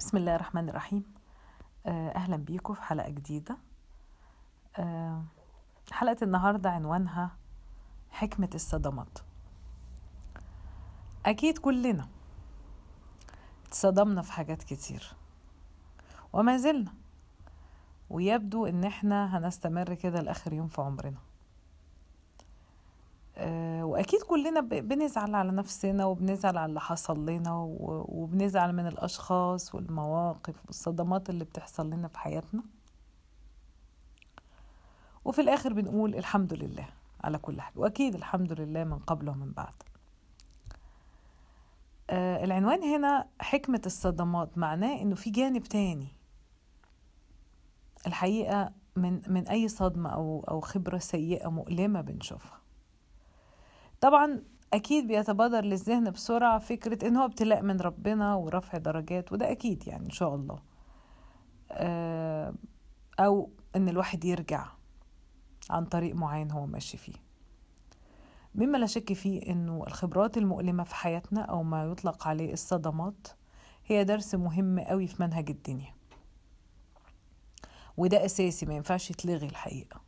بسم الله الرحمن الرحيم. آه، أهلا بيكم في حلقة جديدة. آه، حلقة النهاردة عنوانها حكمة الصدمات. أكيد كلنا اتصدمنا في حاجات كتير وما زلنا ويبدو إن إحنا هنستمر كده لآخر يوم في عمرنا. وأكيد كلنا بنزعل على نفسنا وبنزعل على اللي حصل لنا وبنزعل من الأشخاص والمواقف والصدمات اللي بتحصل لنا في حياتنا. وفي الآخر بنقول الحمد لله على كل حاجة وأكيد الحمد لله من قبل ومن بعد. آه العنوان هنا حكمة الصدمات معناه إنه في جانب تاني. الحقيقة من من أي صدمة أو أو خبرة سيئة مؤلمة بنشوفها. طبعا أكيد بيتبادر للذهن بسرعة فكرة إن هو ابتلاء من ربنا ورفع درجات وده أكيد يعني إن شاء الله. آه، أو إن الواحد يرجع عن طريق معين هو ماشي فيه. مما لا شك فيه إنه الخبرات المؤلمة في حياتنا أو ما يطلق عليه الصدمات هي درس مهم قوي في منهج الدنيا. وده أساسي ما ينفعش يتلغي الحقيقة.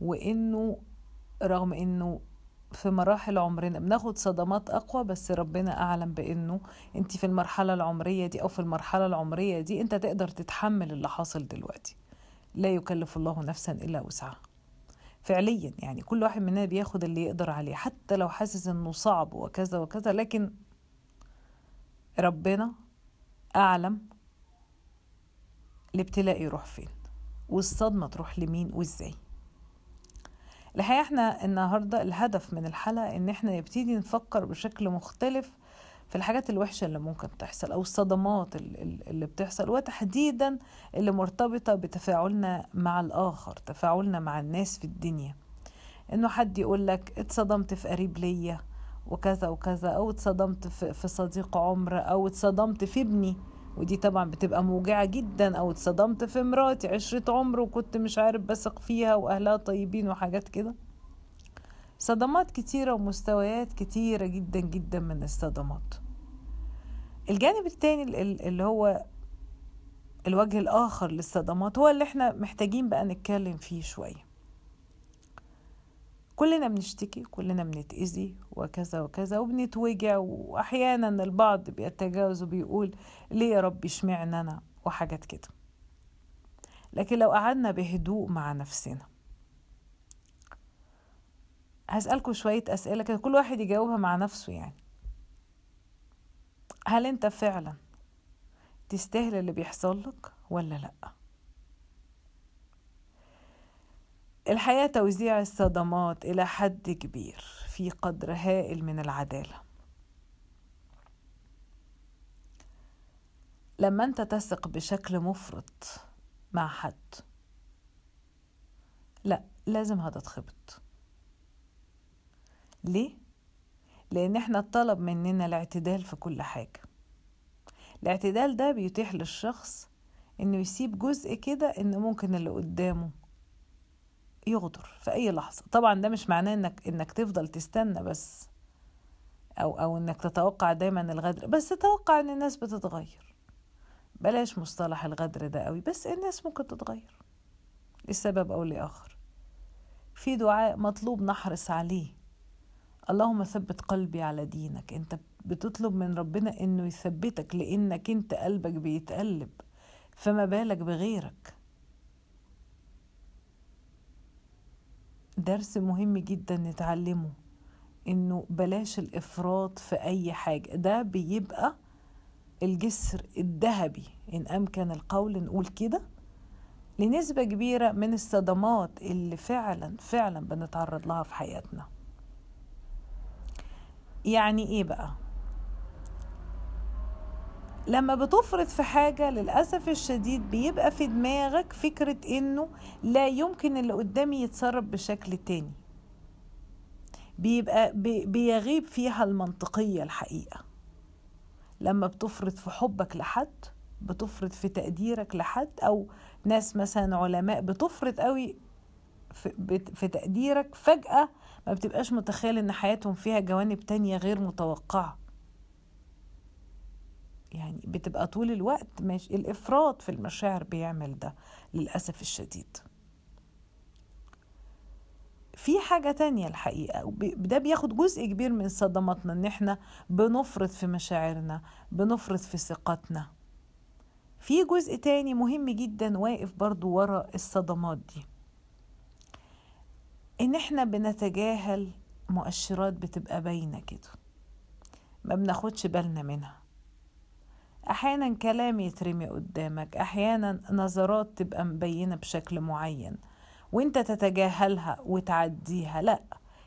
وإنه رغم إنه في مراحل عمرنا بناخد صدمات أقوى بس ربنا أعلم بإنه أنت في المرحلة العمرية دي أو في المرحلة العمرية دي أنت تقدر تتحمل اللي حاصل دلوقتي. لا يكلف الله نفسا إلا وسعها. فعليا يعني كل واحد مننا بياخد اللي يقدر عليه حتى لو حاسس إنه صعب وكذا وكذا لكن ربنا أعلم الابتلاء يروح فين والصدمة تروح لمين وإزاي. الحقيقة إحنا النهاردة الهدف من الحلقة ان إحنا نبتدي نفكر بشكل مختلف في الحاجات الوحشة اللي ممكن تحصل أو الصدمات ال- ال- اللي بتحصل وتحديدا اللي مرتبطة بتفاعلنا مع الآخر تفاعلنا مع الناس في الدنيا. انه حد يقول لك اتصدمت في قريب ليا وكذا وكذا أو اتصدمت في صديق عمر أو اتصدمت في ابني. ودي طبعا بتبقى موجعة جدا أو اتصدمت في مراتي عشرة عمر وكنت مش عارف بثق فيها وأهلها طيبين وحاجات كده. صدمات كتيرة ومستويات كتيرة جدا جدا من الصدمات. الجانب التاني ال- ال- اللي هو الوجه الآخر للصدمات هو اللي إحنا محتاجين بقى نتكلم فيه شوية. كلنا بنشتكي كلنا بنتأذي وكذا وكذا وبنتوجع وأحيانا البعض بيتجاوز وبيقول ليه يا رب اشمعنى أنا؟ وحاجات كده. لكن لو قعدنا بهدوء مع نفسنا. هسألكوا شوية أسئلة كده كل واحد يجاوبها مع نفسه يعني. هل أنت فعلا تستاهل اللي بيحصل لك ولا لأ؟ الحياة توزيع الصدمات إلى حد كبير في قدر هائل من العدالة. لما أنت تثق بشكل مفرط مع حد لا لازم هتتخبط ليه؟ لأن إحنا الطلب مننا الاعتدال في كل حاجة. الاعتدال ده بيتيح للشخص إنه يسيب جزء كده ان ممكن اللي قدامه يغدر في أي لحظة. طبعا ده مش معناه إنك إنك تفضل تستنى بس أو أو إنك تتوقع دايما الغدر. بس تتوقع إن الناس بتتغير. بلاش مصطلح الغدر ده قوي بس الناس ممكن تتغير. لسبب أو لآخر. في دعاء مطلوب نحرص عليه. اللهم ثبت قلبي على دينك. أنت بتطلب من ربنا إنه يثبتك لأنك أنت قلبك بيتقلب. فما بالك بغيرك. درس مهم جدا نتعلمه إنه بلاش الإفراط في أي حاجة. ده بيبقى الجسر الذهبي. إن أمكن القول نقول كده. لنسبة كبيرة من الصدمات اللي فعلا فعلا بنتعرض لها في حياتنا. يعني إيه بقى؟ لما بتفرط في حاجة للأسف الشديد بيبقى في دماغك فكرة إنه لا يمكن اللي قدامي يتصرف بشكل تاني. بيبقى بي- بيغيب فيها المنطقية الحقيقة. لما بتفرط في حبك لحد بتفرط في تقديرك لحد أو ناس مثلا علماء بتفرط قوي في تقديرك فجأة ما بتبقاش متخيل إن حياتهم فيها جوانب تانية غير متوقعة. يعني بتبقى طول الوقت مش الإفراط في المشاعر بيعمل ده للأسف الشديد. في حاجة تانية الحقيقة ده بياخد جزء كبير من صدماتنا إن إحنا بنفرط في مشاعرنا بنفرط في ثقتنا. في جزء تاني مهم جدا واقف برضو ورا الصدمات دي. إن إحنا بنتجاهل مؤشرات بتبقى باينة كده ما بناخدش بالنا منها. أحيانا كلام يترمي قدامك أحيانا نظرات تبقى مبينة بشكل معين وأنت تتجاهلها وتعديها. لأ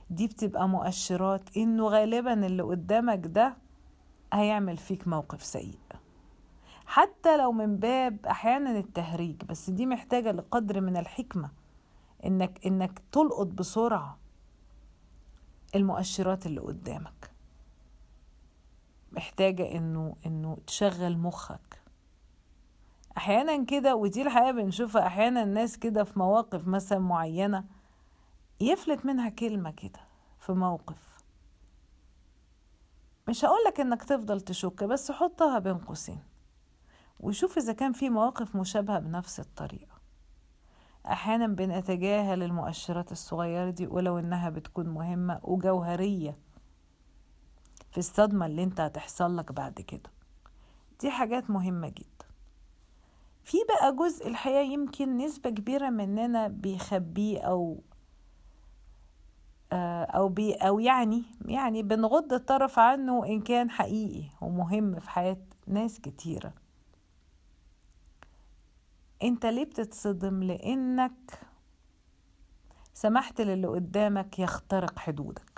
دي بتبقى مؤشرات إنه غالبا اللي قدامك ده هيعمل فيك موقف سيء. حتى لو من باب أحيانا التهريج بس دي محتاجة لقدر من الحكمة إنك إنك تلقط بسرعة المؤشرات اللي قدامك. محتاجة إنه إنه تشغل مخك. أحيانا كده ودي الحقيقة بنشوفها أحيانا الناس كده في مواقف مثلا معينة يفلت منها كلمة كده في موقف. مش هقولك إنك تفضل تشك بس حطها بين قوسين وشوف إذا كان في مواقف مشابهة بنفس الطريقة. أحيانا بنتجاهل المؤشرات الصغيرة دي ولو إنها بتكون مهمة وجوهرية. في الصدمة اللي انت هتحصل لك بعد كده. دي حاجات مهمة جدا. في بقى جزء الحقيقة يمكن نسبة كبيرة مننا بيخبيه أو أو بي أو يعني يعني بنغض الطرف عنه إن كان حقيقي ومهم في حياة ناس كتيرة. أنت ليه بتتصدم؟ لأنك سمحت للي قدامك يخترق حدودك.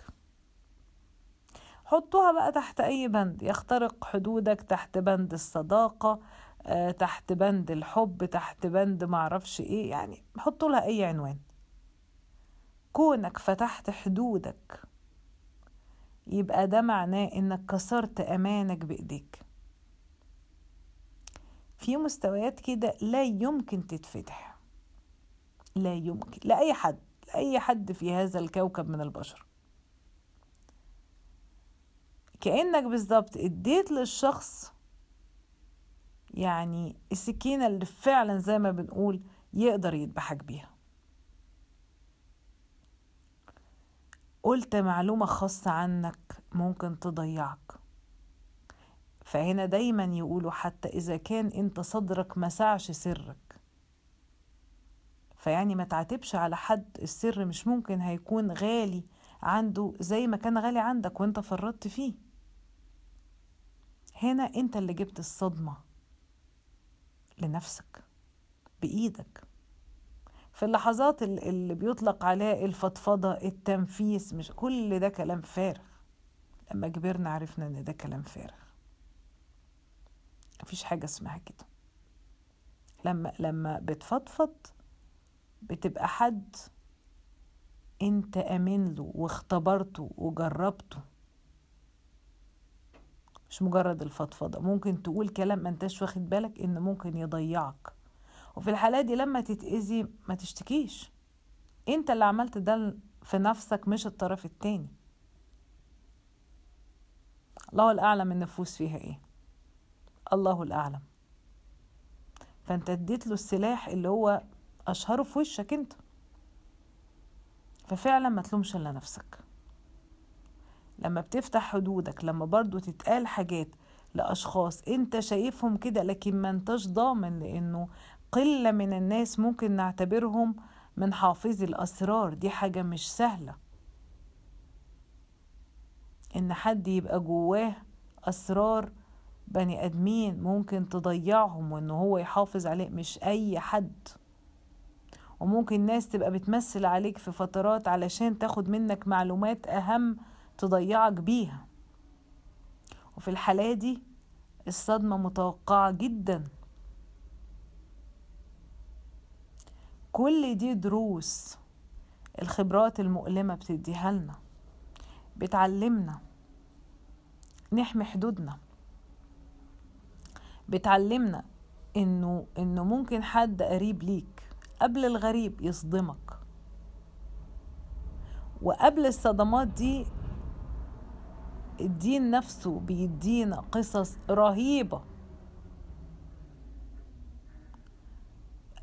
حطوها بقى تحت أي بند. يخترق حدودك تحت بند الصداقة تحت بند الحب تحت بند معرفش إيه. يعني حطوا لها أي عنوان. كونك فتحت حدودك يبقى ده معناه إنك كسرت أمانك بإيديك. في مستويات كده لا يمكن تتفتح. لا يمكن لأي حد لأي حد في هذا الكوكب من البشر. كأنك بالظبط اديت للشخص يعني السكينة اللي فعلا زي ما بنقول يقدر يذبحك بيها. قلت معلومة خاصة عنك ممكن تضيعك. فهنا دايما يقولوا حتى إذا كان أنت صدرك مسعش سرك. فيعني ما تعاتبش على حد السر مش ممكن هيكون غالي عنده زي ما كان غالي عندك وأنت فرطت فيه. هنا انت اللي جبت الصدمة لنفسك بإيدك. في اللحظات اللي بيطلق عليها الفضفضة التنفيس مش كل ده كلام فارغ. لما كبرنا عرفنا إن ده كلام فارغ. مفيش حاجة اسمها كده. لما لما بتفضفض بتبقى حد انت آمن له واختبرته وجربته. مش مجرد الفضفضة. ممكن تقول كلام انتش واخد بالك ان ممكن يضيعك. وفي الحالة دي لما تتأذي ما تشتكيش. انت اللي عملت ده في نفسك مش الطرف التاني. الله الأعلم النفوس فيها إيه. الله الأعلم. فانت اديت له السلاح اللي هو أشهره في وشك انت. ففعلا ما تلومش إلا نفسك. لما بتفتح حدودك لما برضو تتقال حاجات لأشخاص أنت شايفهم كده لكن ما انتش ضامن لأنه قلة من الناس ممكن نعتبرهم من حافظي الأسرار. دي حاجة مش سهلة. إن حد يبقى جواه أسرار بني آدمين ممكن تضيعهم وإن هو يحافظ عليه مش أي حد. وممكن ناس تبقى بتمثل عليك في فترات علشان تاخد منك معلومات أهم تضيعك بيها. وفي الحالة دي الصدمة متوقعة جدا. كل دي دروس الخبرات المؤلمة بتديها لنا بتعلمنا نحمي حدودنا بتعلمنا إنه إنه ممكن حد قريب ليك قبل الغريب يصدمك. وقبل الصدمات دي الدين نفسه بيدينا قصص رهيبة.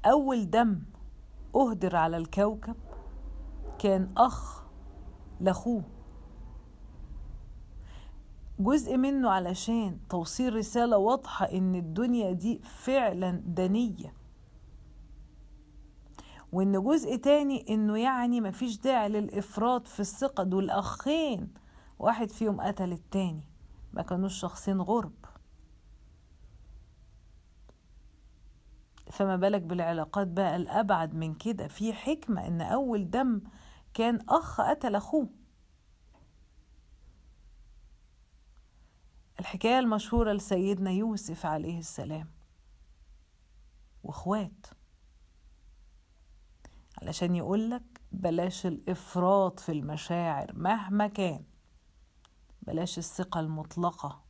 أول دم أهدر على الكوكب كان أخ لأخوه. جزء منه علشان توصيل رسالة واضحة إن الدنيا دي فعلا دنية. وإن جزء تاني إنه يعني مفيش داعي للإفراط في الثقة. دول أخين واحد فيهم قتل التاني. ما كانوش شخصين غرب. فما بالك بالعلاقات بقى الأبعد من كده. في حكمة إن أول دم كان أخ قتل أخوه. الحكاية المشهورة لسيدنا يوسف عليه السلام. وإخوات. علشان يقولك بلاش الإفراط في المشاعر مهما كان. بلاش الثقة المطلقة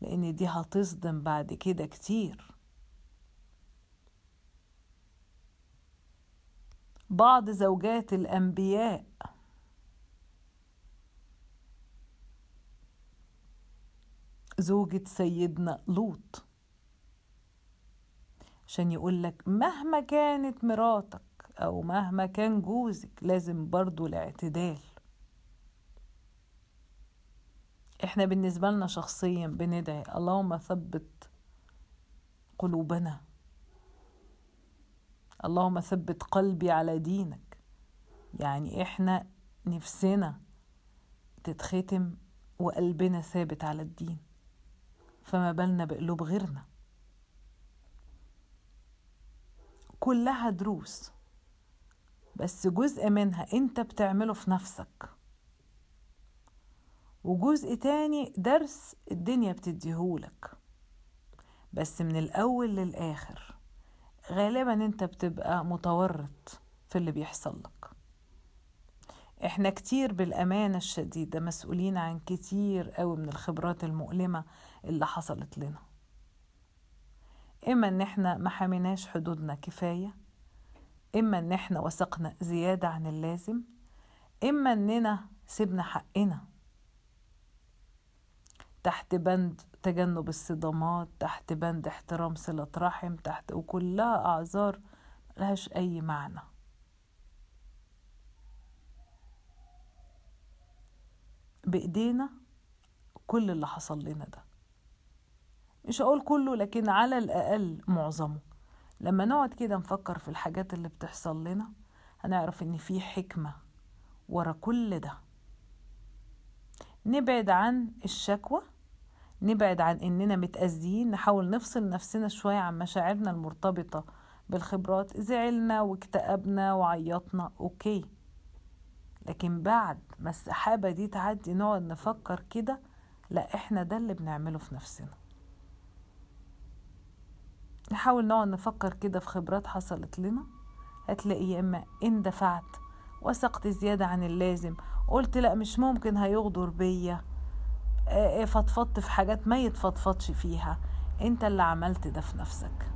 لأن دي هتصدم بعد كده كتير. بعض زوجات الأنبياء زوجة سيدنا لوط عشان يقولك مهما كانت مراتك أو مهما كان جوزك لازم برضو الاعتدال. إحنا بالنسبة لنا شخصيا بندعي اللهم ثبت قلوبنا. اللهم ثبت قلبي على دينك. يعني إحنا نفسنا تتختم وقلبنا ثابت على الدين. فما بالنا بقلوب غيرنا. كلها دروس بس جزء منها أنت بتعمله في نفسك. وجزء تاني درس الدنيا بتديهولك. بس من الأول للآخر غالبا أنت بتبقى متورط في اللي بيحصل لك. إحنا كتير بالأمانة الشديدة مسؤولين عن كتير قوي من الخبرات المؤلمة اللي حصلت لنا. إما إن إحنا ما حميناش حدودنا كفاية إما إن إحنا وثقنا زيادة عن اللازم إما إننا سيبنا حقنا تحت بند تجنب الصدامات تحت بند احترام صلة رحم تحت وكلها أعذار ملهاش أي معنى. بإيدينا كل اللي حصل لنا ده. مش هقول كله لكن على الأقل معظمه. لما نقعد كده نفكر في الحاجات اللي بتحصل لنا هنعرف إن في حكمة ورا كل ده. نبعد عن الشكوى نبعد عن إننا متأذيين نحاول نفصل نفسنا شوية عن مشاعرنا المرتبطة بالخبرات زعلنا واكتئبنا وعيطنا أوكي. لكن بعد ما السحابة دي تعدي نقعد نفكر كده لا إحنا ده اللي بنعمله في نفسنا. نحاول نقعد نفكر كده في خبرات حصلت لنا. هتلاقي يا إما اندفعت وثقت زيادة عن اللازم قلت لا مش ممكن هيغدر بيا. فضفضت في حاجات ما يتفضفضش فيها. انت اللي عملت ده في نفسك.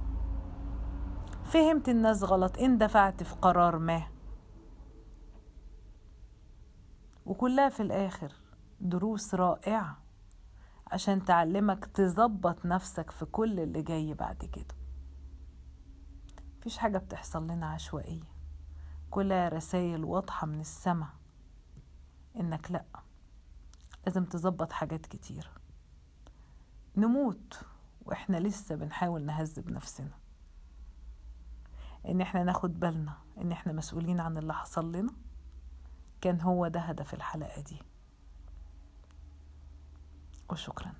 فهمت الناس غلط اندفعت في قرار ما. وكلها في الآخر دروس رائعة عشان تعلمك تظبط نفسك في كل اللي جاي بعد كده. مفيش حاجة بتحصل لنا عشوائية. كلها رسائل واضحة من السما إنك لأ. لازم تظبط حاجات كتير. نموت وإحنا لسه بنحاول نهذب نفسنا إن إحنا ناخد بالنا إن إحنا مسؤولين عن اللي حصل لنا كان هو ده هدف الحلقة دي. وشكرا.